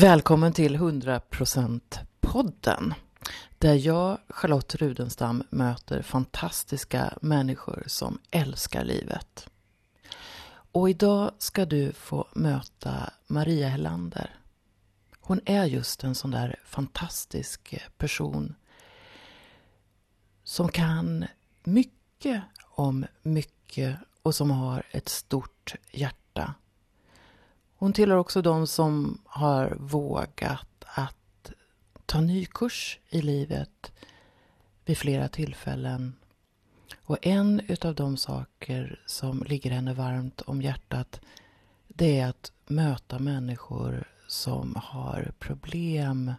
Välkommen till 100% podden där jag, Charlotte Rudenstam, möter fantastiska människor som älskar livet. Och idag ska du få möta Maria Hellander. Hon är just en sån där fantastisk person som kan mycket om mycket och som har ett stort hjärta. Hon tillhör också de som har vågat att ta ny kurs i livet vid flera tillfällen. Och en utav de saker som ligger henne varmt om hjärtat det är att möta människor som har problem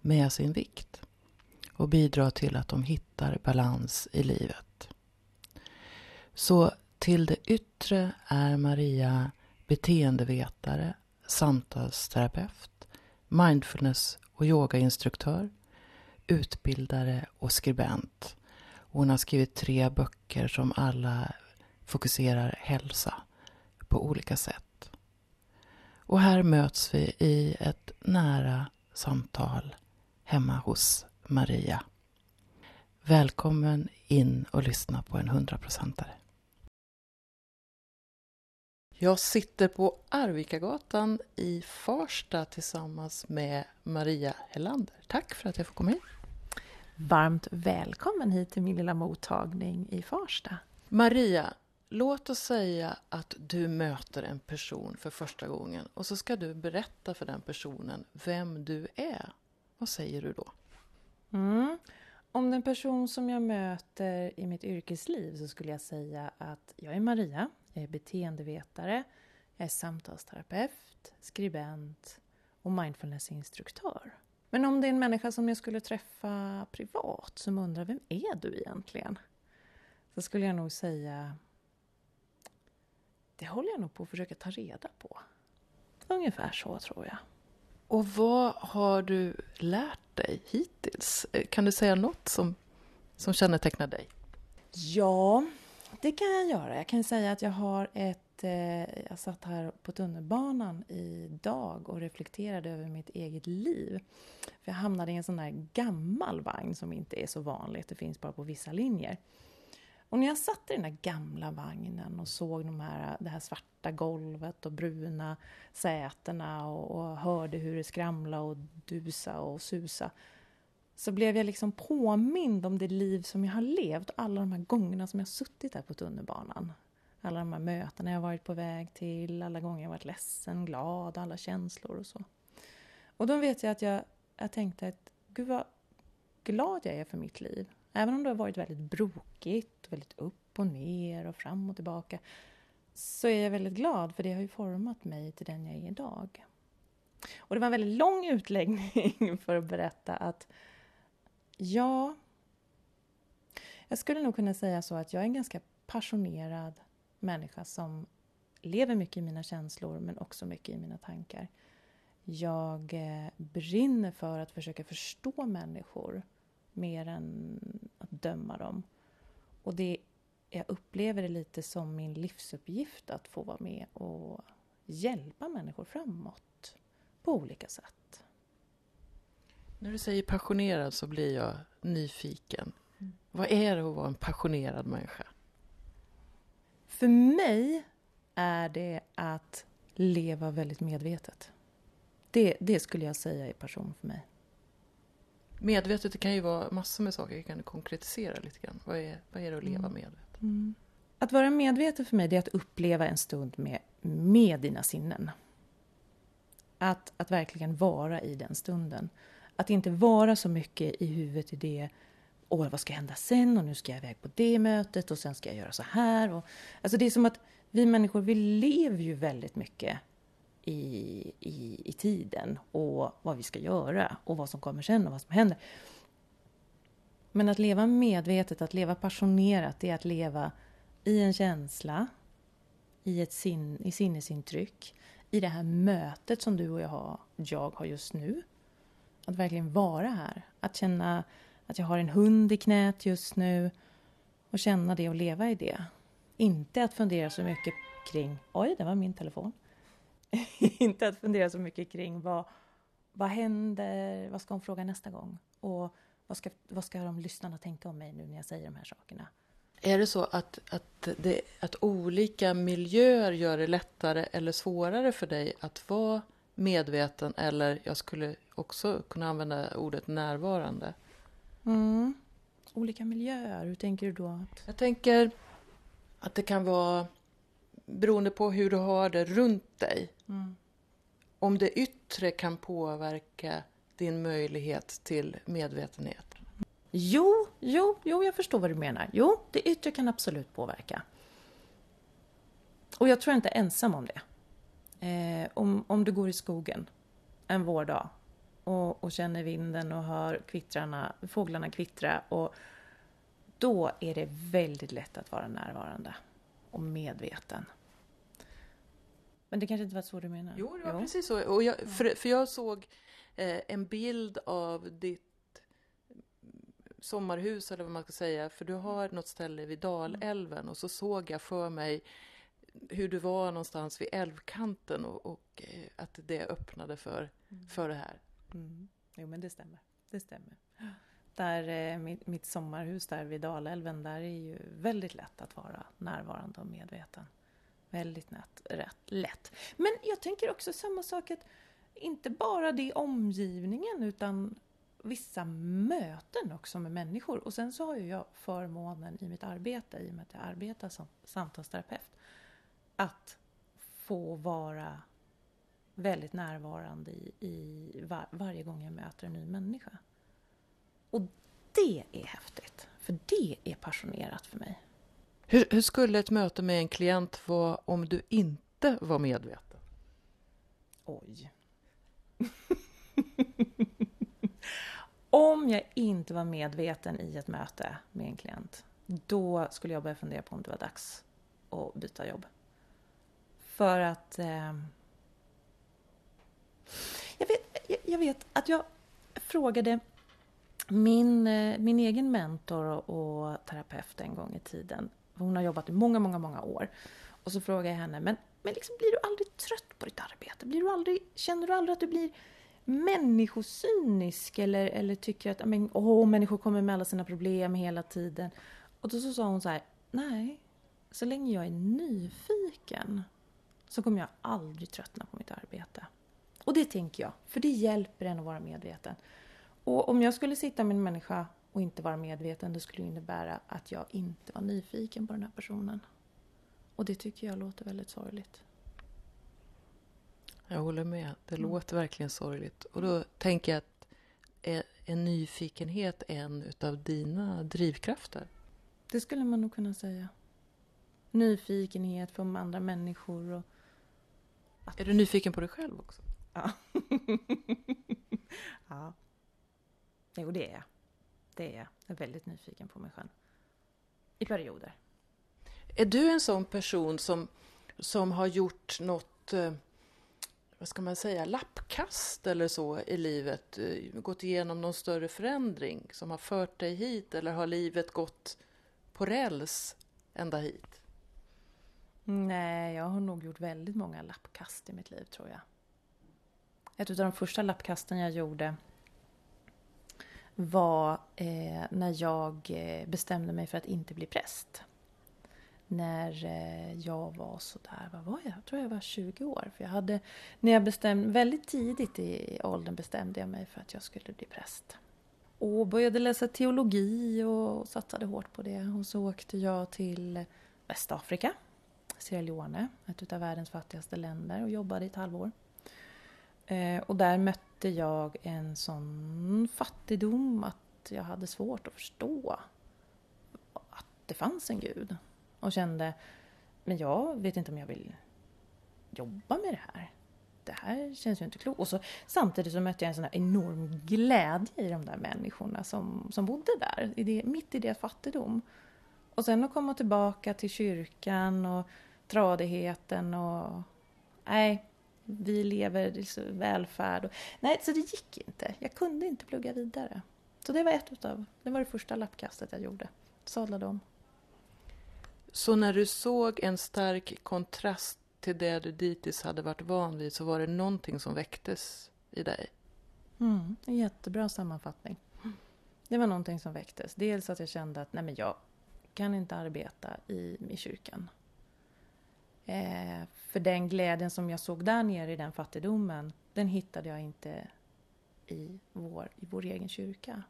med sin vikt och bidra till att de hittar balans i livet. Så till det yttre är Maria beteendevetare, samtalsterapeut, mindfulness och yogainstruktör, utbildare och skribent. Hon har skrivit tre böcker som alla fokuserar hälsa på olika sätt. Och här möts vi i ett nära samtal hemma hos Maria. Välkommen in och lyssna på en hundraprocentare. Jag sitter på Arvikagatan i Farsta tillsammans med Maria Hellander. Tack för att jag får komma hit. Varmt välkommen hit till min lilla mottagning i Farsta. Maria, låt oss säga att du möter en person för första gången och så ska du berätta för den personen vem du är. Vad säger du då? Mm. Om den person som jag möter i mitt yrkesliv så skulle jag säga att jag är Maria, beteendevetare, jag är samtalsterapeut, skribent och mindfulnessinstruktör. Men om det är en människa som jag skulle träffa privat som undrar vem är du egentligen? Så skulle jag nog säga det håller jag nog på att försöka ta reda på. Ungefär så tror jag. Och vad har du lärt dig hittills? Kan du säga något som, som kännetecknar dig? Ja, det kan jag göra. Jag kan säga att jag har ett... Eh, jag satt här på tunnelbanan idag och reflekterade över mitt eget liv. För jag hamnade i en sån där gammal vagn som inte är så vanligt. Det finns bara på vissa linjer. Och när jag satt i den där gamla vagnen och såg de här, det här svarta golvet och bruna sätena och, och hörde hur det skramlade och dusa och susa så blev jag liksom påmind om det liv som jag har levt alla de här gångerna som jag har suttit där på tunnelbanan. Alla de här mötena jag varit på väg till, alla gånger jag varit ledsen, glad, alla känslor och så. Och då vet jag att jag, jag tänkte att gud vad glad jag är för mitt liv. Även om det har varit väldigt brokigt, väldigt upp och ner och fram och tillbaka så är jag väldigt glad för det har ju format mig till den jag är idag. Och det var en väldigt lång utläggning för att berätta att Ja, jag skulle nog kunna säga så att jag är en ganska passionerad människa som lever mycket i mina känslor men också mycket i mina tankar. Jag eh, brinner för att försöka förstå människor mer än att döma dem. Och det, jag upplever det lite som min livsuppgift att få vara med och hjälpa människor framåt på olika sätt. När du säger passionerad så blir jag nyfiken. Mm. Vad är det att vara en passionerad människa? För mig är det att leva väldigt medvetet. Det, det skulle jag säga är passion för mig. Medvetet det kan ju vara massor med saker. Kan du konkretisera lite grann? Vad är, vad är det att leva mm. medvetet? Mm. Att vara medveten för mig det är att uppleva en stund med, med dina sinnen. Att, att verkligen vara i den stunden. Att inte vara så mycket i huvudet i det Åh, vad ska hända sen? Och nu ska jag iväg på det mötet och sen ska jag göra så här. Och, alltså det är som att vi människor, vi lever ju väldigt mycket i, i, i tiden och vad vi ska göra och vad som kommer sen och vad som händer. Men att leva medvetet, att leva passionerat, det är att leva i en känsla, i ett sin, i sinnesintryck, i det här mötet som du och jag har, jag har just nu. Att verkligen vara här. Att känna att jag har en hund i knät just nu och känna det och leva i det. Inte att fundera så mycket kring, oj, det var min telefon. inte att fundera så mycket kring vad, vad händer? Vad ska hon fråga nästa gång? Och vad ska, vad ska de lyssnarna tänka om mig nu när jag säger de här sakerna? Är det så att, att, det, att olika miljöer gör det lättare eller svårare för dig att vara medveten eller jag skulle också kunna använda ordet närvarande? Mm. Olika miljöer, hur tänker du då? Jag tänker att det kan vara beroende på hur du har det runt dig. Mm. Om det yttre kan påverka din möjlighet till medvetenhet. Jo, jo, jo, jag förstår vad du menar. Jo, det yttre kan absolut påverka. Och jag tror jag inte är ensam om det. Eh, om, om du går i skogen en vårdag och, och känner vinden och hör kvittrarna, fåglarna kvittra och då är det väldigt lätt att vara närvarande och medveten. Men det kanske inte var så du menar? Jo, det var jo. precis så. Och jag, för, för jag såg eh, en bild av ditt sommarhus eller vad man ska säga. För du har något ställe vid Dalälven och så såg jag för mig hur du var någonstans vid älvkanten och, och eh, att det öppnade för, mm. för det här. Mm. Jo, men det stämmer. Det stämmer. Där, eh, mitt, mitt sommarhus där vid Dalälven, där är ju väldigt lätt att vara närvarande och medveten. Väldigt nät, rätt, lätt. Men jag tänker också samma sak att inte bara det omgivningen utan vissa möten också med människor. Och sen så har ju jag förmånen i mitt arbete, i och med att jag arbetar som samtalsterapeut, att få vara väldigt närvarande i, i var, varje gång jag möter en ny människa. Och det är häftigt, för det är passionerat för mig. Hur, hur skulle ett möte med en klient vara om du inte var medveten? Oj. om jag inte var medveten i ett möte med en klient, då skulle jag börja fundera på om det var dags att byta jobb. För att... Eh, jag, vet, jag, jag, vet att jag frågade min, eh, min egen mentor och, och terapeut en gång i tiden. Hon har jobbat i många, många, många år. Och så frågade jag henne, men, men liksom, blir du aldrig trött på ditt arbete? Blir du aldrig, känner du aldrig att du blir människocynisk eller, eller tycker att men, åh, människor kommer med alla sina problem hela tiden? Och då så sa hon så här, nej, så länge jag är nyfiken så kommer jag aldrig tröttna på mitt arbete. Och det tänker jag, för det hjälper en att vara medveten. Och om jag skulle sitta med en människa och inte vara medveten, det skulle innebära att jag inte var nyfiken på den här personen. Och det tycker jag låter väldigt sorgligt. Jag håller med. Det mm. låter verkligen sorgligt. Och då tänker jag att är, är nyfikenhet en utav dina drivkrafter? Det skulle man nog kunna säga. Nyfikenhet på andra människor och... Är du nyfiken på dig själv också? Ja. ja. Jo, det är jag. Det är jag. Jag är väldigt nyfiken på mig själv. I perioder. Är du en sån person som, som har gjort något, eh, vad ska man säga, lappkast eller så i livet? Eh, gått igenom någon större förändring som har fört dig hit eller har livet gått på räls ända hit? Mm. Nej, jag har nog gjort väldigt många lappkast i mitt liv tror jag. Ett av de första lappkasten jag gjorde var eh, när jag eh, bestämde mig för att inte bli präst. När eh, jag var sådär, vad var jag? Jag tror jag var 20 år. För jag hade, när jag bestämde, väldigt tidigt i åldern bestämde jag mig för att jag skulle bli präst. Och började läsa teologi och satsade hårt på det. Och så åkte jag till Västafrika, Sierra Leone, ett av världens fattigaste länder och jobbade i ett halvår. Eh, och där mötte jag en sån fattigdom att jag hade svårt att förstå att det fanns en gud. Och kände, men jag vet inte om jag vill jobba med det här. Det här känns ju inte klokt. Och så, samtidigt så mötte jag en sån här enorm glädje i de där människorna som, som bodde där, i det, mitt i deras fattigdom. Och sen att komma tillbaka till kyrkan och tradigheten och... Nej, vi lever liksom välfärd. Och, nej, så det gick inte. Jag kunde inte plugga vidare. Så det var ett utav, det var det första lappkastet jag gjorde. Sadlade om. Så när du såg en stark kontrast till det du dittills hade varit van vid så var det någonting som väcktes i dig? Mm, en jättebra sammanfattning. Det var någonting som väcktes. Dels att jag kände att nej men jag kan inte arbeta i, i kyrkan. Eh, för den glädjen som jag såg där nere i den fattigdomen, den hittade jag inte i vår, i vår egen kyrka.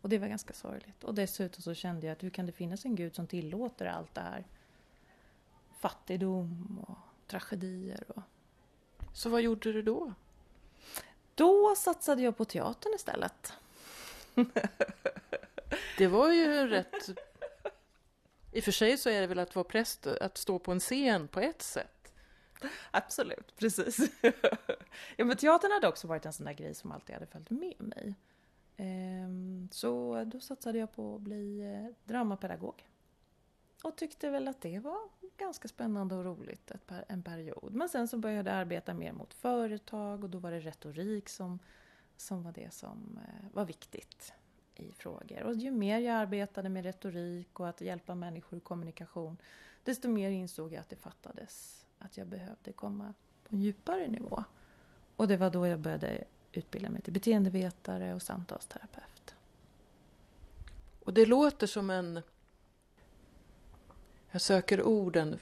Och det var ganska sorgligt. Och dessutom så kände jag att hur kan det finnas en gud som tillåter allt det här? Fattigdom och tragedier. Och... Så vad gjorde du då? Då satsade jag på teatern istället. det var ju rätt... I och för sig så är det väl att vara präst, att stå på en scen på ett sätt. Absolut, precis. ja, men teatern hade också varit en sån där grej som alltid hade följt med mig. Ehm, så då satsade jag på att bli eh, dramapedagog. Och tyckte väl att det var ganska spännande och roligt ett per, en period. Men sen så började jag arbeta mer mot företag och då var det retorik som, som var det som eh, var viktigt i frågor. Och ju mer jag arbetade med retorik och att hjälpa människor i kommunikation desto mer insåg jag att det fattades. Att jag behövde komma på en djupare nivå. Och det var då jag började utbilda mig till beteendevetare och samtalsterapeut. Och det låter som en... Jag söker orden,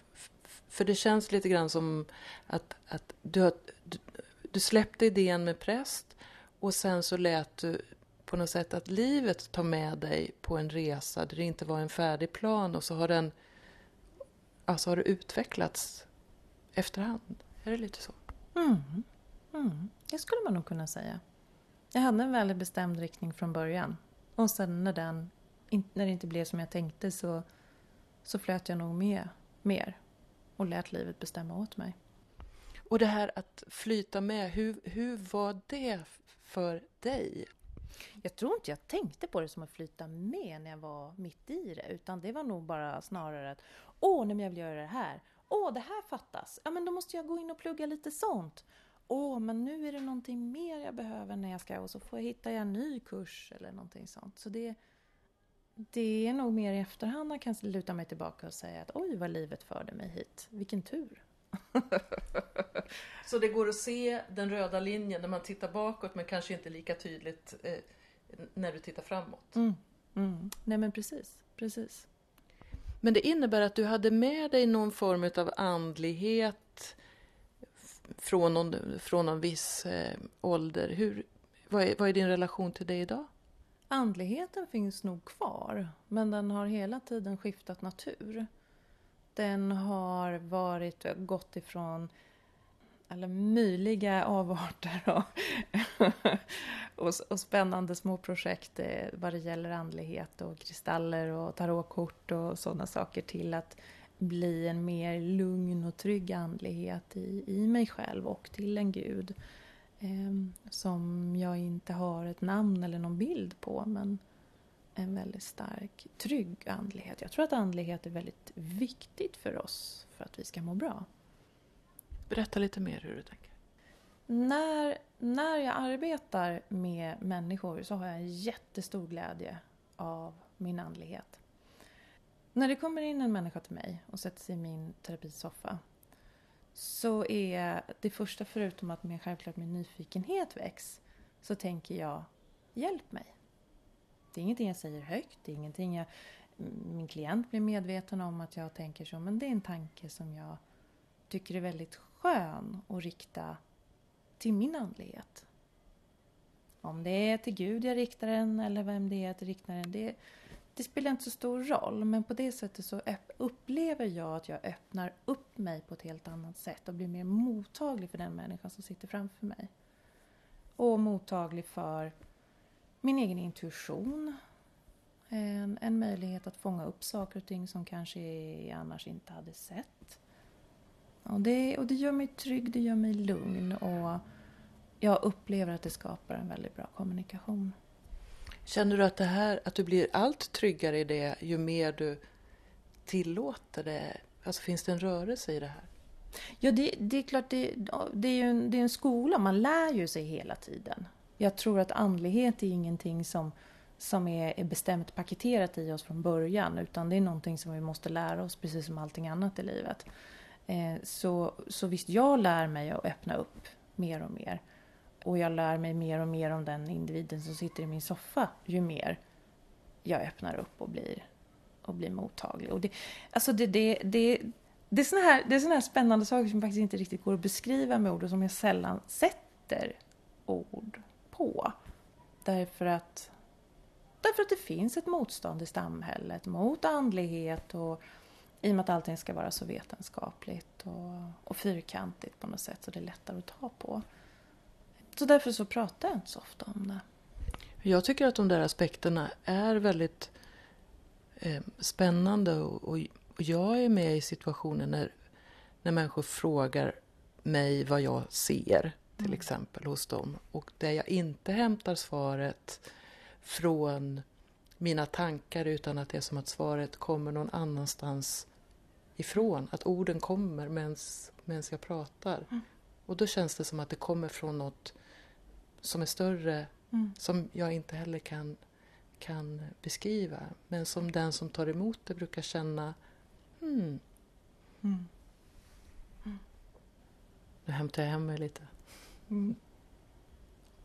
för det känns lite grann som att, att du, har, du, du släppte idén med präst och sen så lät du på något sätt att livet tar med dig på en resa där det inte var en färdig plan och så har den alltså har det utvecklats efterhand. Är det lite så? Mm. Mm, det skulle man nog kunna säga. Jag hade en väldigt bestämd riktning från början. Och sen när, den, när det inte blev som jag tänkte så, så flöt jag nog med mer. Och lät livet bestämma åt mig. Och det här att flyta med, hur, hur var det för dig? Jag tror inte jag tänkte på det som att flyta med när jag var mitt i det. Utan det var nog bara snarare att Åh, nej, men jag vill göra det här. Åh, det här fattas. Ja, men då måste jag gå in och plugga lite sånt åh, men nu är det någonting mer jag behöver när jag ska och så får jag hitta en ny kurs eller någonting sånt. Så det, det är nog mer i efterhand jag kan luta mig tillbaka och säga att oj vad livet förde mig hit. Vilken tur! så det går att se den röda linjen när man tittar bakåt men kanske inte lika tydligt eh, när du tittar framåt? Mm. Mm. Nej men precis, precis. Men det innebär att du hade med dig någon form av andlighet från någon, från någon viss eh, ålder. Hur, vad, är, vad är din relation till det idag? Andligheten finns nog kvar, men den har hela tiden skiftat natur. Den har varit, gått ifrån alla möjliga avarter och, och, och, spännande små projekt eh, vad det gäller andlighet och kristaller och tarotkort och sådana saker till att bli en mer lugn och trygg andlighet i, i mig själv och till en gud. Eh, som jag inte har ett namn eller någon bild på men en väldigt stark, trygg andlighet. Jag tror att andlighet är väldigt viktigt för oss för att vi ska må bra. Berätta lite mer hur du tänker. När, när jag arbetar med människor så har jag en jättestor glädje av min andlighet. När det kommer in en människa till mig och sätter sig i min terapisoffa så är det första, förutom att min, självklart min nyfikenhet väcks, så tänker jag Hjälp mig! Det är ingenting jag säger högt, det är ingenting jag, min klient blir medveten om att jag tänker så, men det är en tanke som jag tycker är väldigt skön att rikta till min andlighet. Om det är till Gud jag riktar den eller vem det är jag riktar den, det, det spelar inte så stor roll, men på det sättet så upplever jag att jag öppnar upp mig på ett helt annat sätt och blir mer mottaglig för den människan som sitter framför mig. Och mottaglig för min egen intuition. En, en möjlighet att fånga upp saker och ting som kanske jag annars inte hade sett. Och det, och det gör mig trygg, det gör mig lugn och jag upplever att det skapar en väldigt bra kommunikation. Känner du att, det här, att du blir allt tryggare i det ju mer du tillåter det? Alltså finns det en rörelse i det här? Ja, det, det är klart, det, det, är ju en, det är en skola, man lär ju sig hela tiden. Jag tror att andlighet är ingenting som, som är, är bestämt paketerat i oss från början, utan det är någonting som vi måste lära oss, precis som allting annat i livet. Eh, så, så visst, jag lär mig att öppna upp mer och mer. Och jag lär mig mer och mer om den individen som sitter i min soffa ju mer jag öppnar upp och blir, och blir mottaglig. Och det, alltså det, det, det, det är såna här, det är såna här spännande saker som faktiskt inte riktigt går att beskriva med ord och som jag sällan sätter ord på. Därför att, därför att det finns ett motstånd i samhället mot andlighet och i och med att allting ska vara så vetenskapligt och, och fyrkantigt på något sätt så det är lättare att ta på. Så därför så pratar jag inte så ofta om det. Jag tycker att de där aspekterna är väldigt eh, spännande och, och, och, jag är med i situationer när, när människor frågar mig vad jag ser till mm. exempel hos dem och där jag inte hämtar svaret från mina tankar utan att det är som att svaret kommer någon annanstans ifrån. Att orden kommer medan jag pratar. Mm. Och då känns det som att det kommer från något som är större, mm. som jag inte heller kan, kan beskriva. Men som den som tar emot det brukar känna, hmm. Mm. Nu hämtar jag hem mig lite. Mm.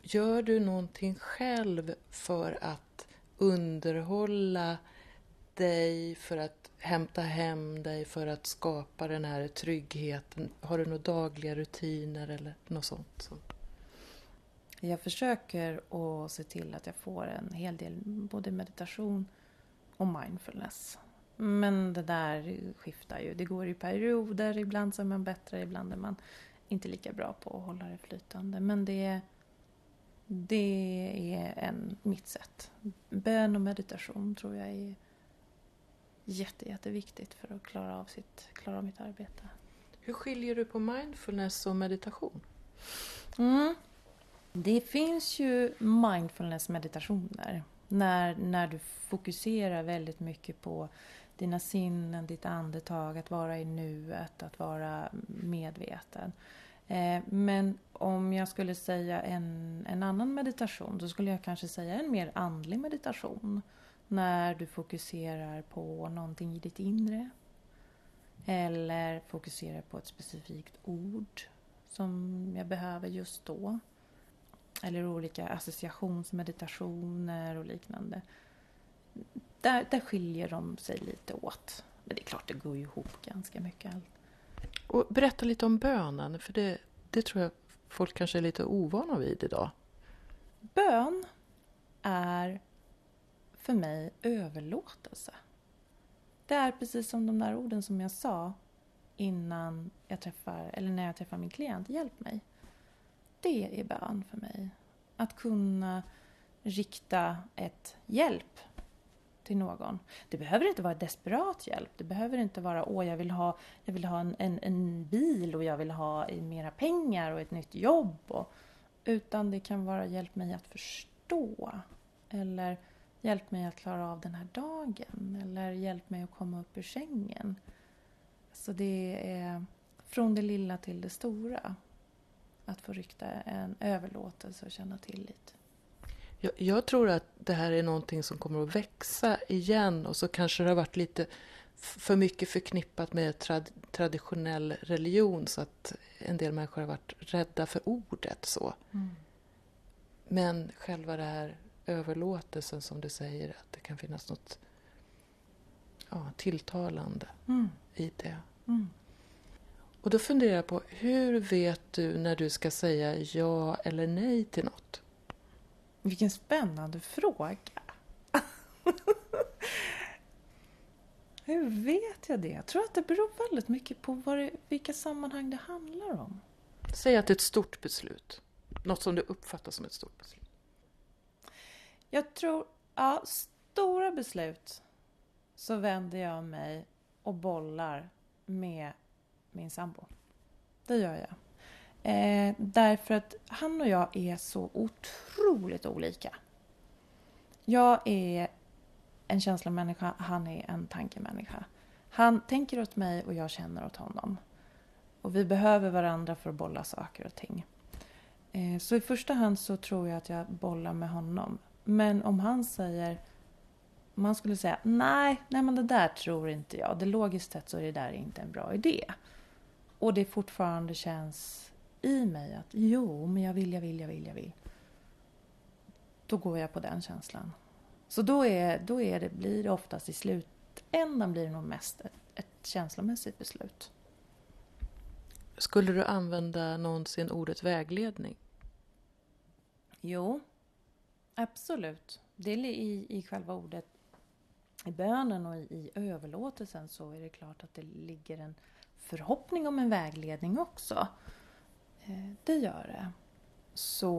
Gör du någonting själv för att underhålla dig, för att hämta hem dig, för att skapa den här tryggheten? Har du några dagliga rutiner eller något sånt? Jag försöker att se till att jag får en hel del både meditation och mindfulness. Men det där skiftar ju. Det går i perioder. Ibland så är man bättre, ibland är man inte lika bra på att hålla det flytande. Men det, det är en, mitt sätt. Bön och meditation tror jag är jätte, jätteviktigt för att klara av, sitt, klara av mitt arbete. Hur skiljer du på mindfulness och meditation? Mm. Det finns ju mindfulness-meditationer. När, när du fokuserar väldigt mycket på dina sinnen, ditt andetag, att vara i nuet, att vara medveten. Eh, men om jag skulle säga en, en annan meditation, så skulle jag kanske säga en mer andlig meditation. När du fokuserar på någonting i ditt inre. Eller fokuserar på ett specifikt ord som jag behöver just då. Eller olika associationsmeditationer och liknande. Där, där skiljer de sig lite åt. Men det är klart, det går ju ihop ganska mycket. Allt. Och berätta lite om bönen, för det, det tror jag folk kanske är lite ovana vid idag. Bön är för mig överlåtelse. Det är precis som de där orden som jag sa innan jag träffar, eller när jag träffar min klient, hjälp mig. Det är bön för mig. Att kunna rikta ett hjälp till någon. Det behöver inte vara desperat hjälp. Det behöver inte vara åh, jag vill ha, jag vill ha en, en, en bil och jag vill ha mera pengar och ett nytt jobb. Och, utan det kan vara hjälp mig att förstå. Eller hjälp mig att klara av den här dagen. Eller hjälp mig att komma upp ur sängen. Så det är från det lilla till det stora. Att få rykta en överlåtelse och känna tillit. Jag, jag, tror att det här är någonting som kommer att växa igen och så kanske det har varit lite för mycket förknippat med trad, traditionell religion så att en del människor har varit rädda för ordet så. Mm. Men själva det här överlåtelsen som du säger, att det kan finnas något ja, tilltalande mm. i det. Mm. Och då funderar jag på, hur vet du när du ska säga ja eller nej till något? Vilken spännande fråga! Hur vet jag det? Jag tror att det beror väldigt mycket på det, vilka sammanhang det handlar om. Säg att det är ett stort beslut. Något som du uppfattar som ett stort beslut. Jag tror, ja, stora beslut så vänder jag mig och bollar med min sambo. Det gör jag. Eh, därför att han och jag är så otroligt olika. Jag är en känslomänniska, han är en tankemänniska. Han tänker åt mig och jag känner åt honom. Och vi behöver varandra för att bolla saker och ting. Eh, så i första hand så tror jag att jag bollar med honom. Men om han säger om han skulle säga nej, nej men det där tror inte jag. Det logiskt sett så är det där inte en bra idé. Och det fortfarande känns i mig att jo, men jag vill, jag vill, jag vill, jag vill. Då går jag på den känslan. Så då, är, då är det, blir det oftast i slutändan blir det nog mest ett, ett känslomässigt beslut. Skulle du använda någonsin ordet vägledning? Jo, absolut. Det är i, i själva ordet i bönen och i, i överlåtelsen så är det klart att det ligger en förhoppning om en vägledning också. Eh, det gör det. Så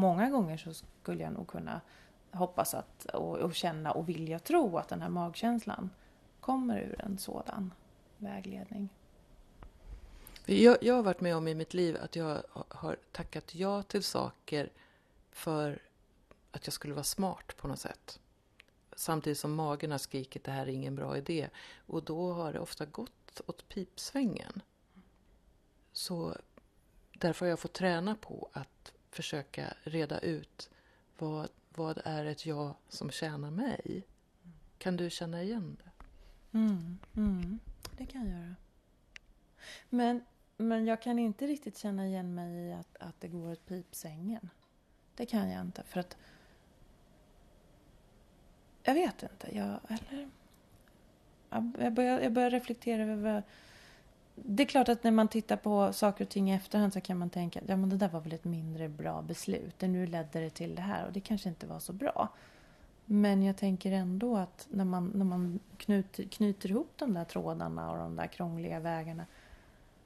många gånger så skulle jag nog kunna hoppas att, och, och känna och vilja tro att den här magkänslan kommer ur en sådan vägledning. Jag, jag har varit med om i mitt liv att jag har tackat ja till saker för att jag skulle vara smart på något sätt. Samtidigt som magen har skrikit det här är ingen bra idé. Och då har det ofta gått åt pipsvängen. Så därför har jag fått träna på att försöka reda ut vad, vad är ett jag som tjänar mig? Kan du känna igen det? Mm, mm, det kan jag göra. Men, men jag kan inte riktigt känna igen mig i att, att det går åt pipsängen. Det kan jag inte. För att jag vet inte. Jag, eller, jag, börjar, jag börjar reflektera över... Det är klart att när man tittar på saker och ting i efterhand så kan man tänka att ja men det där var väl ett mindre bra beslut. Nu ledde det till det här och det kanske inte var så bra. Men jag tänker ändå att när man, när man knyter, knyter ihop de där trådarna och de där krångliga vägarna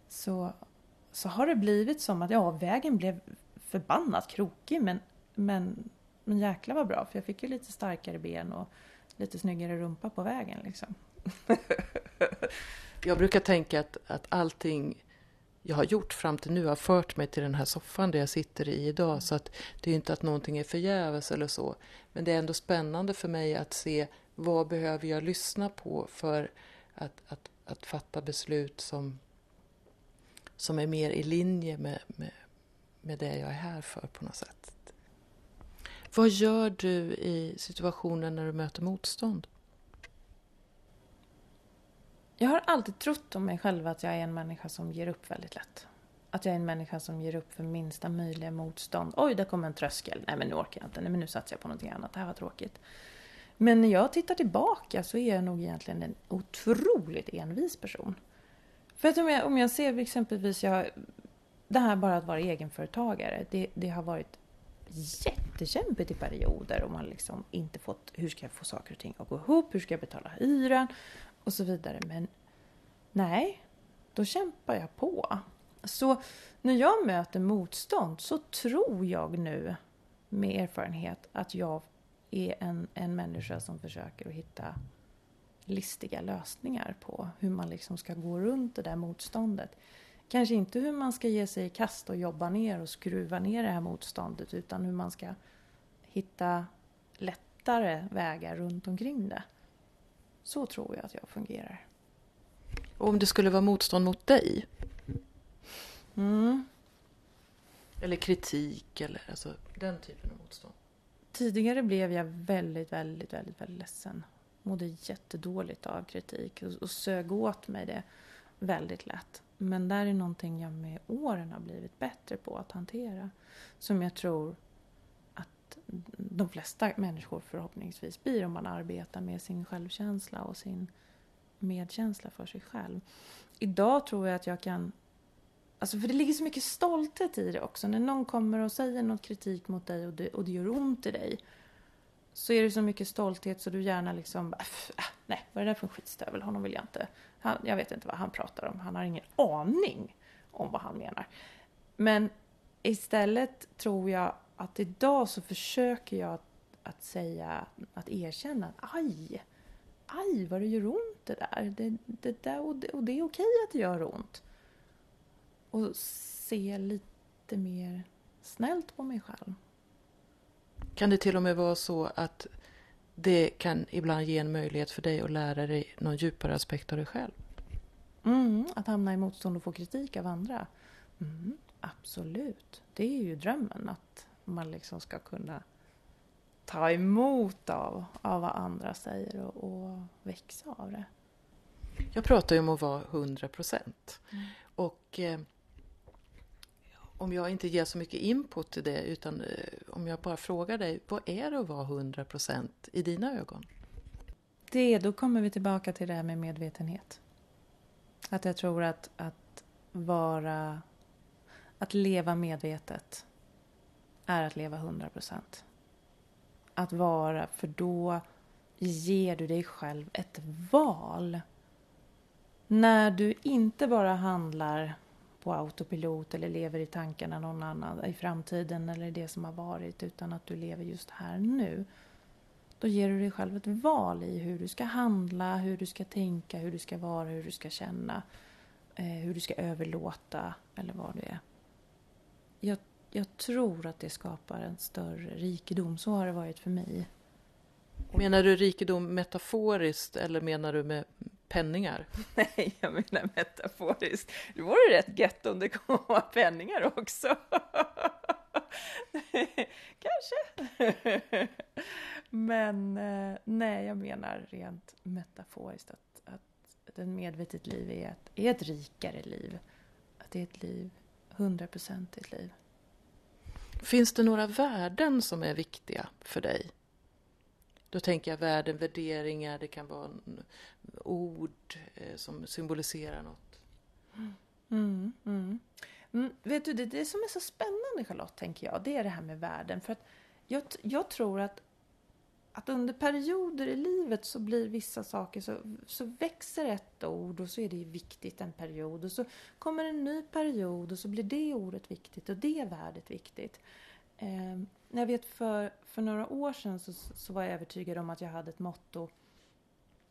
så, så har det blivit som att ja, vägen blev förbannat krokig men, men men jäkla vad bra, för jag fick ju lite starkare ben och lite snyggare rumpa på vägen liksom. jag brukar tänka att, att allting jag har gjort fram till nu har fört mig till den här soffan där jag sitter i idag. Så att det är inte att någonting är förgäves eller så. Men det är ändå spännande för mig att se vad behöver jag lyssna på för att, att, att fatta beslut som, som är mer i linje med, med, med det jag är här för på något sätt. Vad gör du i situationen när du möter motstånd? Jag har alltid trott om mig själv att jag är en människa som ger upp väldigt lätt. Att jag är en människa som ger upp för minsta möjliga motstånd. Oj, där kom en tröskel. Nej, men nu orkar jag inte. Nej, men nu satsar jag på någonting annat. Det här var tråkigt. Men när jag tittar tillbaka så är jag nog egentligen en otroligt envis person. För att om jag, om jag ser exempelvis, jag, det här bara att vara egenföretagare, det, det har varit jättekämpigt i perioder och man liksom inte fått, hur ska jag få saker och ting att gå ihop, hur ska jag betala hyran och så vidare. Men nej, då kämpar jag på. Så när jag möter motstånd så tror jag nu med erfarenhet att jag är en, en människa som försöker att hitta listiga lösningar på hur man liksom ska gå runt det där motståndet. Kanske inte hur man ska ge sig i kast och jobba ner och skruva ner det här motståndet utan hur man ska hitta lättare vägar runt omkring det. Så tror jag att jag fungerar. Och om det skulle vara motstånd mot dig? Mm. Eller kritik eller alltså den typen av motstånd? Tidigare blev jag väldigt, väldigt, väldigt, väldigt ledsen. Mådde jättedåligt av kritik och, och sög åt mig det väldigt lätt. Men där är någonting jag med åren har blivit bättre på att hantera. Som jag tror att de flesta människor förhoppningsvis blir om man arbetar med sin självkänsla och sin medkänsla för sig själv. Idag tror jag att jag kan Alltså för det ligger så mycket stolthet i det också. När någon kommer och säger något kritik mot dig och det, och det gör ont i dig. Så är det så mycket stolthet så du gärna liksom, äh, nej vad är det där för en skitstövel, honom vill jag inte han, jag vet inte vad han pratar om. Han har ingen aning om vad han menar. Men istället tror jag att idag så försöker jag att, att säga, att erkänna att aj, aj vad det gör ont det där. Det, det där och, det, och det är okej att det gör ont. Och se lite mer snällt på mig själv. Kan det till och med vara så att det kan ibland ge en möjlighet för dig att lära dig någon djupare aspekt av dig själv. Mm, att hamna i motstånd och få kritik av andra. Mm, absolut. Det är ju drömmen att man liksom ska kunna ta emot av, av vad andra säger och, och växa av det. Jag pratar ju om att vara 100 procent. Mm. Och eh, om jag inte ger så mycket input till det utan eh, om jag bara frågar dig, vad är det att vara 100% i dina ögon? Det, då kommer vi tillbaka till det här med medvetenhet. Att jag tror att, att vara... Att leva medvetet är att leva 100%. Att vara, för då ger du dig själv ett val. När du inte bara handlar på autopilot eller lever i tankarna någon annan i framtiden eller det som har varit utan att du lever just här nu. Då ger du dig själv ett val i hur du ska handla, hur du ska tänka, hur du ska vara, hur du ska känna, eh, hur du ska överlåta eller vad det är. Jag, jag tror att det skapar en större rikedom. Så har det varit för mig. Menar du rikedom metaforiskt eller menar du med penningar? Nej, jag menar metaforiskt. Det vore rätt gött om det kom penningar också. Kanske. Men eh, nej, jag menar rent metaforiskt att, att ett medvetet liv är ett, är ett rikare liv. Att det är ett liv, hundraprocentigt liv. Finns det några värden som är viktiga för dig? Då tänker jag värden, värderingar, det kan vara ord eh, som symboliserar något. Mm, mm. Mm, vet du, det, det som är så spännande Charlotte, tänker jag, det är det här med värden. För att jag, jag tror att, att under perioder i livet så blir vissa saker så, så växer ett ord och så är det viktigt en period och så kommer en ny period och så blir det ordet viktigt och det värdet viktigt. Eh, jag vet för, för några år sedan så, så var jag övertygad om att jag hade ett motto,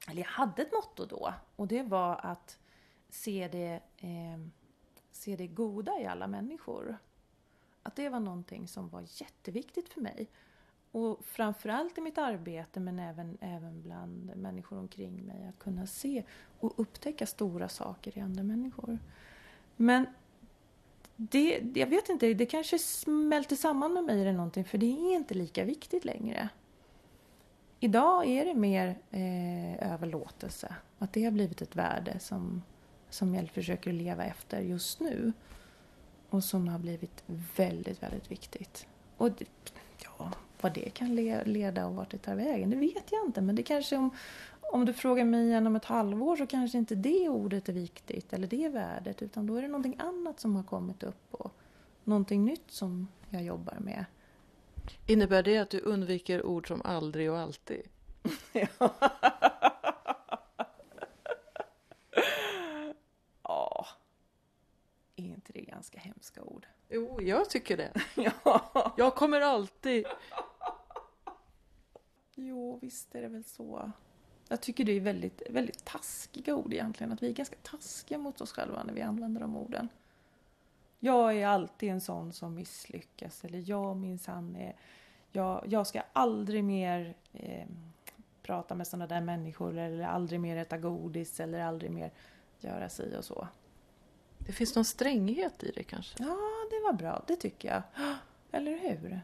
eller jag hade ett motto då och det var att se det eh, se det goda i alla människor. Att det var någonting som var jätteviktigt för mig. Och framförallt i mitt arbete men även, även bland människor omkring mig. Att kunna se och upptäcka stora saker i andra människor. Men det, jag vet inte, det kanske smälter samman med mig eller någonting för det är inte lika viktigt längre. Idag är det mer eh, överlåtelse. Att det har blivit ett värde som, som jag försöker leva efter just nu. Och som har blivit väldigt, väldigt viktigt. Och det, ja, vad det kan leda och vart det tar vägen, det vet jag inte. Men det kanske om, om du frågar mig igen om ett halvår så kanske inte det ordet är viktigt eller det värdet. Utan då är det någonting annat som har kommit upp och någonting nytt som jag jobbar med. Innebär det att du undviker ord som aldrig och alltid? inte det ganska hemska ord? Jo, jag tycker det. ja. Jag kommer alltid... Jo, visst är det väl så. Jag tycker det är väldigt, väldigt taskiga ord egentligen. Att vi är ganska taskiga mot oss själva när vi använder de orden. Jag är alltid en sån som misslyckas. Eller jag minsann är... Jag, jag ska aldrig mer eh, prata med såna där människor. Eller aldrig mer äta godis. Eller aldrig mer göra si och så. Det finns någon stränghet i det kanske? Ja, det var bra. Det tycker jag. Eller hur?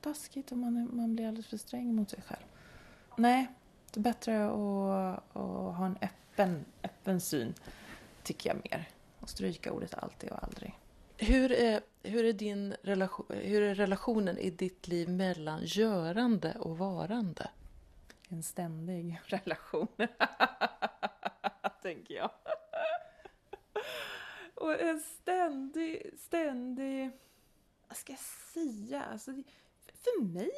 Taskigt om man, man blir alldeles för sträng mot sig själv. Nej, det är bättre att, att ha en öppen, öppen syn, tycker jag mer. Och stryka ordet alltid och aldrig. Hur är, hur, är din relation, hur är relationen i ditt liv mellan görande och varande? En ständig relation, tänker jag. Och en ständig, ständig... Vad ska jag säga? Alltså, för mig...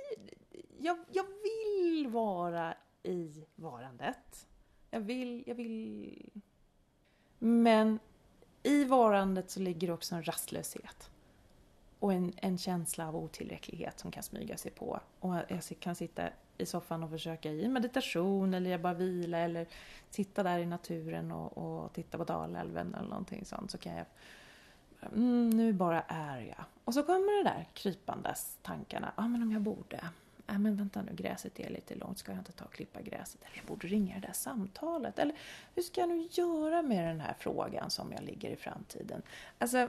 Jag, jag vill vara i varandet. Jag vill, jag vill... Men i varandet så ligger också en rastlöshet. Och en, en känsla av otillräcklighet som kan smyga sig på. Och jag kan sitta i soffan och försöka i meditation eller jag bara vila eller sitta där i naturen och, och titta på Dalälven eller någonting sånt så kan jag mm, nu bara är jag. Och så kommer det där krypandes tankarna. Ja, ah, men om jag borde. Ja, men vänta nu, gräset är lite långt. Ska jag inte ta och klippa gräset? Eller jag borde ringa det där samtalet. Eller hur ska jag nu göra med den här frågan som jag ligger i framtiden? Alltså,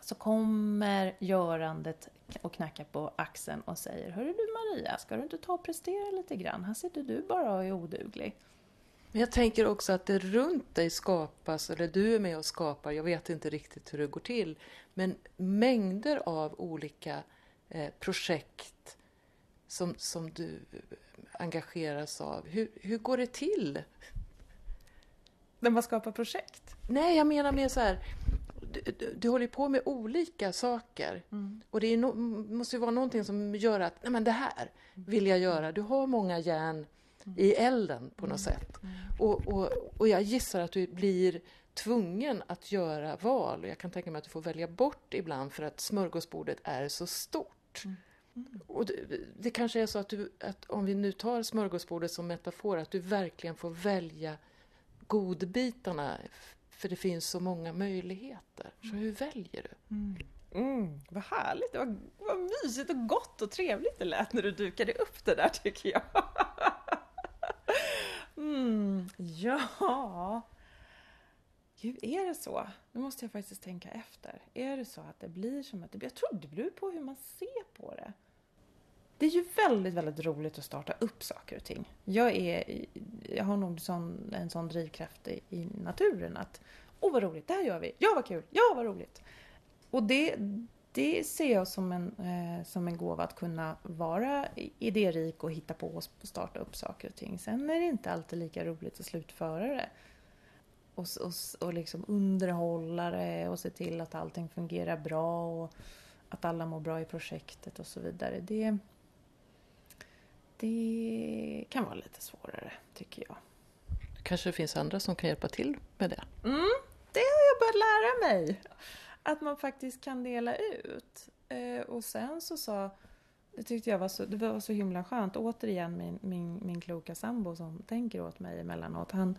så kommer görandet och knackar på axeln och säger Hörru du Maria, ska du inte ta och prestera lite grann? Här sitter du bara och är oduglig. Men jag tänker också att det runt dig skapas, eller du är med och skapar, jag vet inte riktigt hur det går till, men mängder av olika eh, projekt som, som du engageras av. Hur, hur går det till? När man skapar projekt? Nej, jag menar mer så här, du, du, du håller på med olika saker. Mm. Och det no, måste ju vara någonting som gör att, nej men det här vill jag göra. Du har många järn i elden på något mm. sätt. Mm. Och, och, och jag gissar att du blir tvungen att göra val. Och jag kan tänka mig att du får välja bort ibland för att smörgåsbordet är så stort. Mm. Mm. Och det, det, kanske är så att, du, att om vi nu tar smörgåsbordet som metafor, att du verkligen får välja godbitarna. För det finns så många möjligheter. Så mm. hur väljer du? Mm. Mm, vad härligt! Vad, vad mysigt och gott och trevligt det lät när du dukade upp det där tycker jag. Mm, ja, Gud, är det så? Nu måste jag faktiskt tänka efter. Är det så att det blir som att det blir... Jag tror det beror på hur man ser på det. Det är ju väldigt, väldigt roligt att starta upp saker och ting. Jag, är, jag har nog sån, en sån drivkraft i, i naturen att Åh vad roligt, det här gör vi! Ja vad kul! Ja vad roligt! Och det, det ser jag som en, eh, som en gåva att kunna vara idérik och hitta på och starta upp saker och ting. Sen är det inte alltid lika roligt att slutföra det. Och, och, och liksom underhålla det och se till att allting fungerar bra och att alla mår bra i projektet och så vidare. Det, det kan vara lite svårare, tycker jag. Kanske det finns andra som kan hjälpa till med det? Mm, det har jag börjat lära mig att man faktiskt kan dela ut. Eh, och sen så sa, det tyckte jag var så, det var så himla skönt, återigen min, min, min kloka sambo som tänker åt mig emellanåt. Han,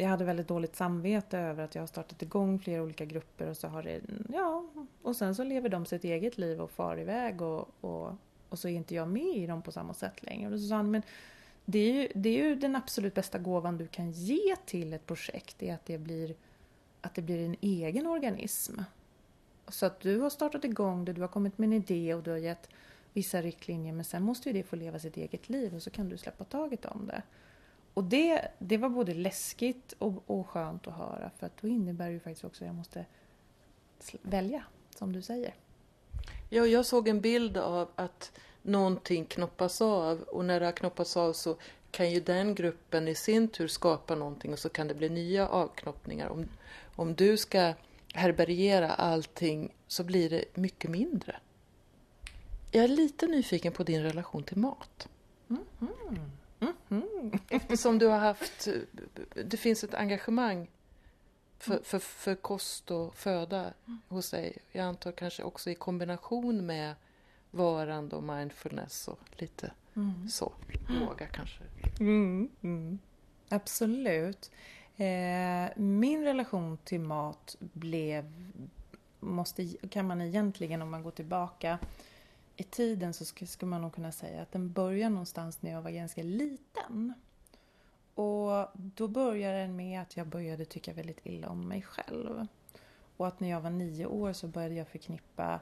jag hade väldigt dåligt samvete över att jag har startat igång flera olika grupper och så har det, ja, och sen så lever de sitt eget liv och far iväg och, och, och så är inte jag med i dem på samma sätt längre. Och så sa han, men det är, ju, det är ju den absolut bästa gåvan du kan ge till ett projekt, det är att det blir att det blir en egen organism. Så att du har startat igång det, du har kommit med en idé och du har gett vissa riktlinjer men sen måste ju det få leva sitt eget liv och så kan du släppa taget om det. Och det, det var både läskigt och, och skönt att höra för att då innebär det ju faktiskt också att jag måste välja, som du säger. Ja, jag såg en bild av att någonting knoppas av och när det har knoppats av så kan ju den gruppen i sin tur skapa någonting och så kan det bli nya avknoppningar. Om, om du ska härbärgera allting så blir det mycket mindre. Jag är lite nyfiken på din relation till mat. Mm -hmm. Mm. Eftersom du har haft, det finns ett engagemang för, för, för kost och föda hos dig. Jag antar kanske också i kombination med varande och mindfulness och lite mm. så. Yoga kanske. Mm, mm. Absolut. Eh, min relation till mat blev, måste, kan man egentligen om man går tillbaka i tiden så skulle man nog kunna säga att den börjar någonstans när jag var ganska liten. Och då började den med att jag började tycka väldigt illa om mig själv. Och att när jag var nio år så började jag förknippa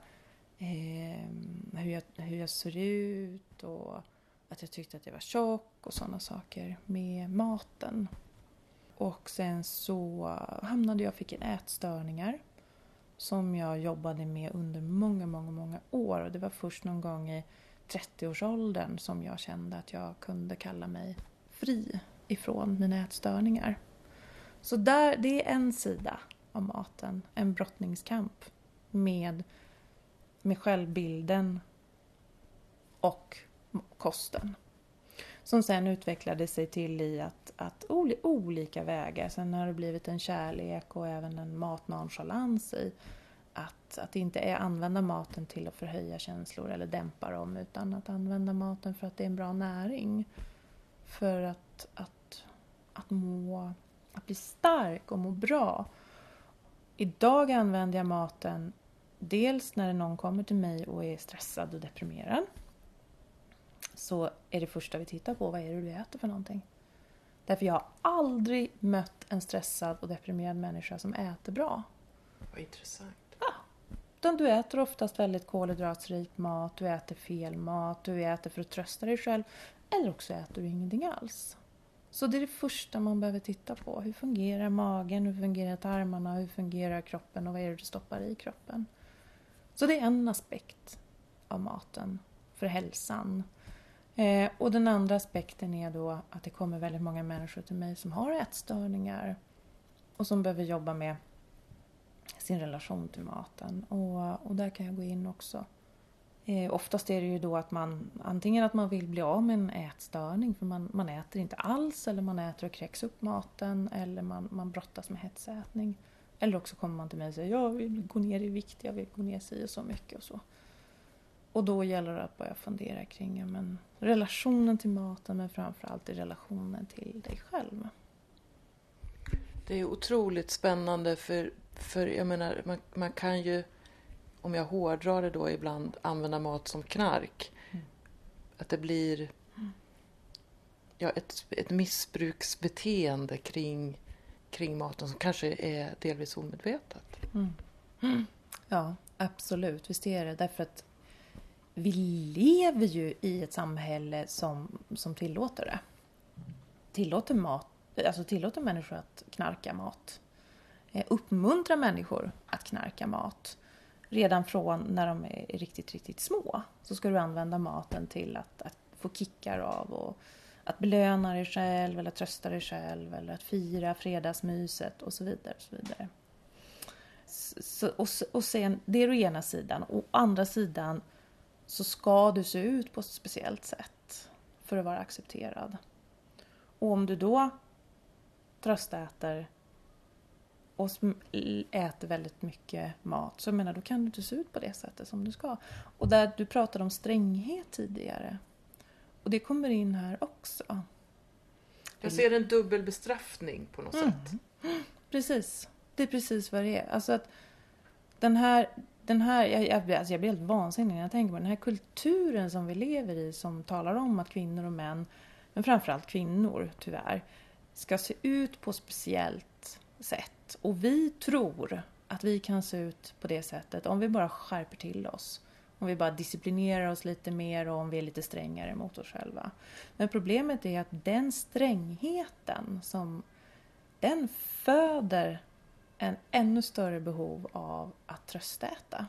eh, hur, jag, hur jag såg ut och att jag tyckte att jag var tjock och sådana saker med maten. Och sen så hamnade jag, fick en ätstörningar som jag jobbade med under många, många, många år. Och det var först någon gång i 30-årsåldern som jag kände att jag kunde kalla mig fri ifrån mina ätstörningar. Så där, det är en sida av maten, en brottningskamp med, med självbilden och kosten. Som sen utvecklade sig till i att, att olika vägar. Sen har det blivit en kärlek och även en matnonchalans i att, att inte är använda maten till att förhöja känslor eller dämpa dem utan att använda maten för att det är en bra näring. För att, att, att, må, att bli stark och må bra. Idag använder jag maten dels när någon kommer till mig och är stressad och deprimerad så är det första vi tittar på, vad är det du äter för någonting? Därför jag har aldrig mött en stressad och deprimerad människa som äter bra. Vad intressant. Utan du äter oftast väldigt kolhydratsrik mat, du äter fel mat, du äter för att trösta dig själv. Eller också äter du ingenting alls. Så det är det första man behöver titta på. Hur fungerar magen? Hur fungerar tarmarna? Hur fungerar kroppen? Och vad är det du stoppar i kroppen? Så det är en aspekt av maten för hälsan. Eh, och den andra aspekten är då att det kommer väldigt många människor till mig som har ätstörningar och som behöver jobba med sin relation till maten. Och, och där kan jag gå in också. Eh, oftast är det ju då att man antingen att man vill bli av med en ätstörning för man, man äter inte alls eller man äter och kräks upp maten eller man, man brottas med hetsätning. Eller också kommer man till mig och säger jag vill gå ner i vikt, jag vill gå ner sig och så mycket och så. Och då gäller det att börja fundera kring ja, men, relationen till maten men framförallt i relationen till dig själv. Det är otroligt spännande för, för jag menar, man, man kan ju, om jag hårdrar det då ibland, använda mat som knark. Mm. Att det blir ja, ett, ett missbruksbeteende kring, kring maten som kanske är delvis omedvetet. Mm. Mm. Ja, absolut. Visst är det. Därför att vi lever ju i ett samhälle som, som tillåter det. Tillåter, mat, alltså tillåter människor att knarka mat. Eh, uppmuntra människor att knarka mat. Redan från när de är riktigt, riktigt små så ska du använda maten till att, att få kickar av och att belöna dig själv eller trösta dig själv eller att fira fredagsmyset och så vidare. Och så vidare. Så, och, och sen, det är å ena sidan. Å andra sidan så ska du se ut på ett speciellt sätt för att vara accepterad. Och om du då tröstäter och äter väldigt mycket mat så menar då kan du inte se ut på det sättet som du ska. Och där du pratade om stränghet tidigare. Och det kommer in här också. Jag ser en dubbel bestraffning på något mm. sätt. Precis. Det är precis vad det är. Alltså att den här den här, jag, jag, alltså jag blir helt vansinnig när jag tänker på den här kulturen som vi lever i som talar om att kvinnor och män, men framförallt kvinnor tyvärr, ska se ut på speciellt sätt. Och vi tror att vi kan se ut på det sättet om vi bara skärper till oss. Om vi bara disciplinerar oss lite mer och om vi är lite strängare mot oss själva. Men problemet är att den strängheten som den föder en ännu större behov av att tröstäta.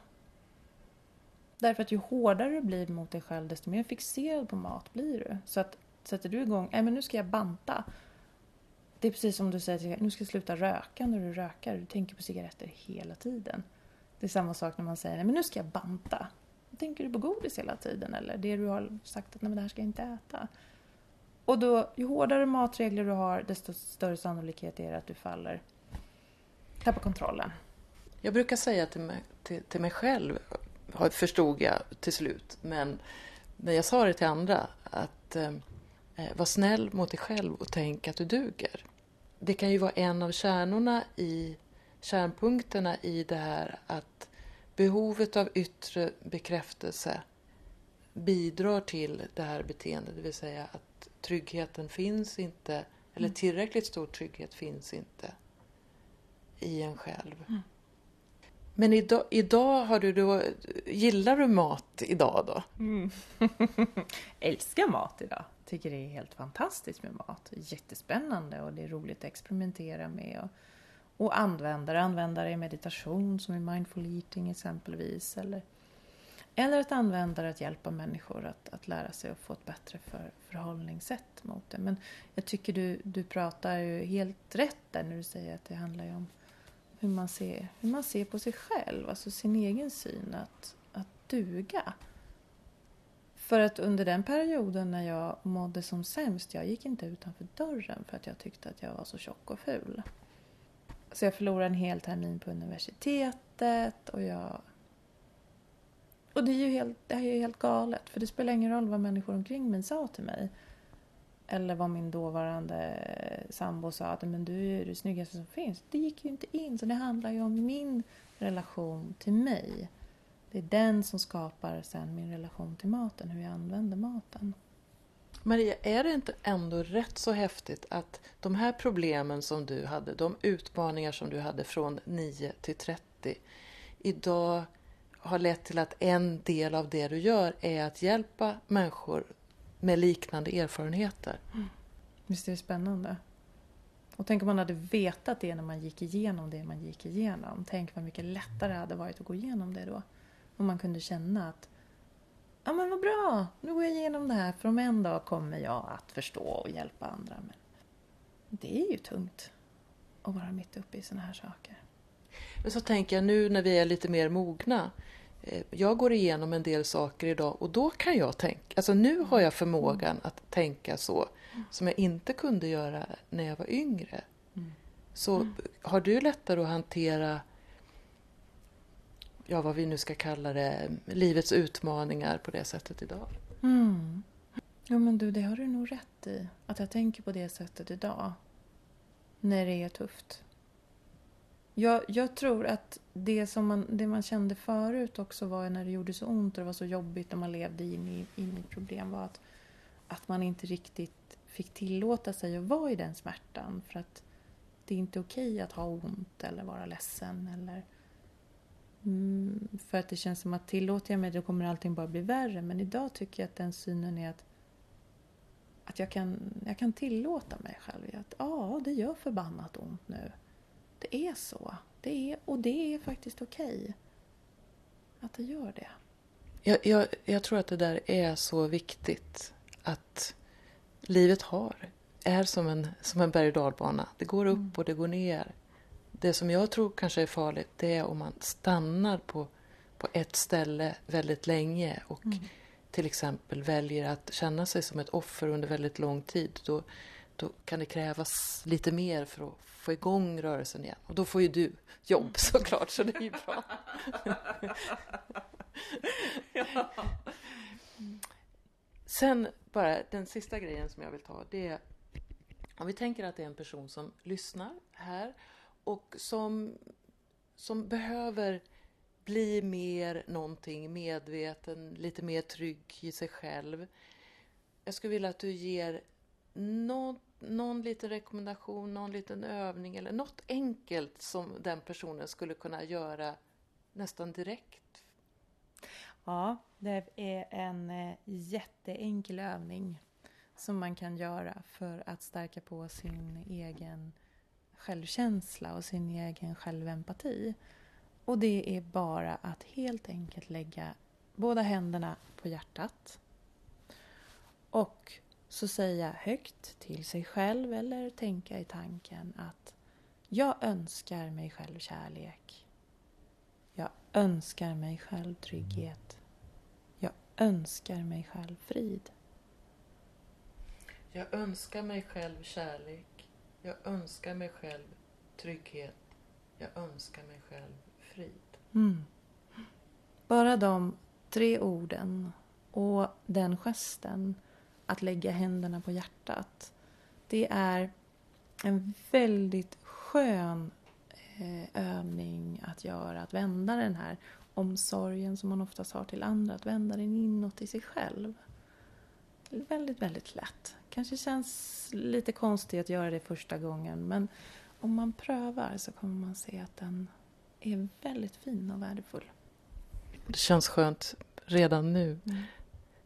Därför att ju hårdare du blir mot dig själv desto mer fixerad på mat blir du. Så att sätter du igång, nej men nu ska jag banta. Det är precis som du säger, nu ska jag sluta röka när du rökar. Du tänker på cigaretter hela tiden. Det är samma sak när man säger, nej men nu ska jag banta. Tänker du på godis hela tiden eller det du har sagt att nej men det här ska jag inte äta. Och då, ju hårdare matregler du har desto större sannolikhet är det att du faller Tappar kontrollen. Jag brukar säga till mig, till, till mig själv, förstod jag till slut, men, men jag sa det till andra, att eh, var snäll mot dig själv och tänk att du duger. Det kan ju vara en av kärnorna i kärnpunkterna i det här att behovet av yttre bekräftelse bidrar till det här beteendet, det vill säga att tryggheten finns inte, eller mm. tillräckligt stor trygghet finns inte i en själv. Mm. Men idag, idag har du då, gillar du mat idag då? Mm. Älskar mat idag. Tycker det är helt fantastiskt med mat. Jättespännande och det är roligt att experimentera med. Och, och använda det. Använda det i meditation som i mindful eating exempelvis. Eller, eller att använda det att hjälpa människor att, att lära sig och få ett bättre för, förhållningssätt mot det. Men jag tycker du, du pratar ju helt rätt där när du säger att det handlar ju om hur man ser, hur man ser på sig själv, alltså sin egen syn att, att duga. För att under den perioden när jag mådde som sämst, jag gick inte utanför dörren för att jag tyckte att jag var så tjock och ful. Så jag förlorade en hel termin på universitetet och jag... Och det är ju helt, det är ju helt galet, för det spelar ingen roll vad människor omkring mig sa till mig eller vad min dåvarande sambo sa att men du är det snyggaste som finns. Det gick ju inte in. Så det handlar ju om min relation till mig. Det är den som skapar sen min relation till maten, hur jag använder maten. Maria, är det inte ändå rätt så häftigt att de här problemen som du hade, de utmaningar som du hade från 9 till 30, idag har lett till att en del av det du gör är att hjälpa människor med liknande erfarenheter. Mm. Visst är det spännande? Och tänk om man hade vetat det när man gick igenom det man gick igenom. Tänk vad mycket lättare det hade varit att gå igenom det då. Om man kunde känna att Ja men vad bra, nu går jag igenom det här för om en dag kommer jag att förstå och hjälpa andra. Men det är ju tungt att vara mitt uppe i sådana här saker. Men så tänker jag nu när vi är lite mer mogna. Eh, jag går igenom en del saker idag och då kan jag tänka, alltså nu har jag förmågan mm. att tänka så som jag inte kunde göra när jag var yngre. Mm. Så mm. har du lättare att hantera ja, vad vi nu ska kalla det, livets utmaningar på det sättet idag? Mm. Ja men du, det har du nog rätt i. Att jag tänker på det sättet idag. När det är tufft. Jag, jag tror att det, som man, det man kände förut också var när det gjorde så ont och det var så jobbigt när man levde in i, in i problem var att, att man inte riktigt fick tillåta sig att vara i den smärtan. För att det är inte okej att ha ont eller vara ledsen. Eller, mm, för att det känns som att tillåter jag mig då kommer allting bara bli värre. Men idag tycker jag att den synen är att, att jag, kan, jag kan tillåta mig själv att ja, det gör förbannat ont nu. Det är så. Det är, och det är faktiskt okej. Okay att det gör det. Jag, jag, jag tror att det där är så viktigt. Att livet har, är som en, som en berg och dalbana. Det går upp mm. och det går ner. Det som jag tror kanske är farligt det är om man stannar på, på ett ställe väldigt länge och mm. till exempel väljer att känna sig som ett offer under väldigt lång tid. Då, då kan det krävas lite mer för att få igång rörelsen igen. Och då får ju du jobb mm. såklart, så det är ju bra. ja. Sen bara den sista grejen som jag vill ta, det är om vi tänker att det är en person som lyssnar här och som, som behöver bli mer någonting medveten, lite mer trygg i sig själv. Jag skulle vilja att du ger någon, någon liten rekommendation, någon liten övning eller något enkelt som den personen skulle kunna göra nästan direkt Ja, det är en eh, jätteenkel övning som man kan göra för att stärka på sin egen självkänsla och sin egen självempati. Och det är bara att helt enkelt lägga båda händerna på hjärtat och så säga högt till sig själv eller tänka i tanken att jag önskar mig själv kärlek. Jag önskar mig själv trygghet Jag önskar mig själv frid. Jag önskar mig själv kärlek. Jag önskar mig själv trygghet. Jag önskar mig själv frid. Mm. Bara de tre orden och den gesten att lägga händerna på hjärtat. Det är en väldigt skön eh, övning att göra. Att vända den här omsorgen som man oftast har till andra, att vända den inåt i sig själv. Väldigt, väldigt lätt. Kanske känns lite konstigt att göra det första gången men om man prövar så kommer man se att den är väldigt fin och värdefull. Det känns skönt redan nu. Mm.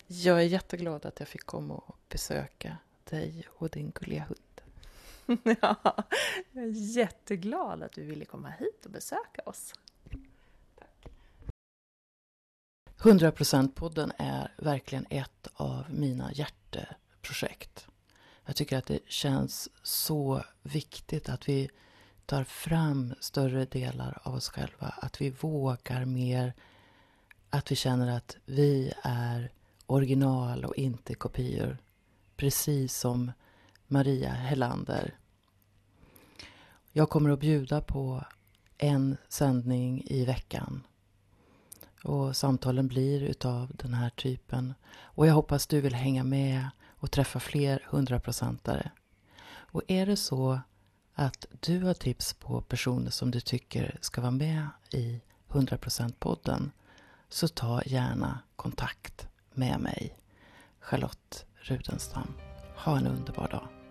Jag är jätteglad att jag fick komma och besöka dig och din gulliga hund. ja, jag är jätteglad att du ville komma hit och besöka oss. 100%-podden är verkligen ett av mina projekt. Jag tycker att det känns så viktigt att vi tar fram större delar av oss själva. Att vi vågar mer. Att vi känner att vi är original och inte kopior. Precis som Maria Hellander. Jag kommer att bjuda på en sändning i veckan och samtalen blir utav den här typen. Och jag hoppas du vill hänga med och träffa fler hundraprocentare. Och är det så att du har tips på personer som du tycker ska vara med i 100%-podden så ta gärna kontakt med mig, Charlotte Rudenstam. Ha en underbar dag.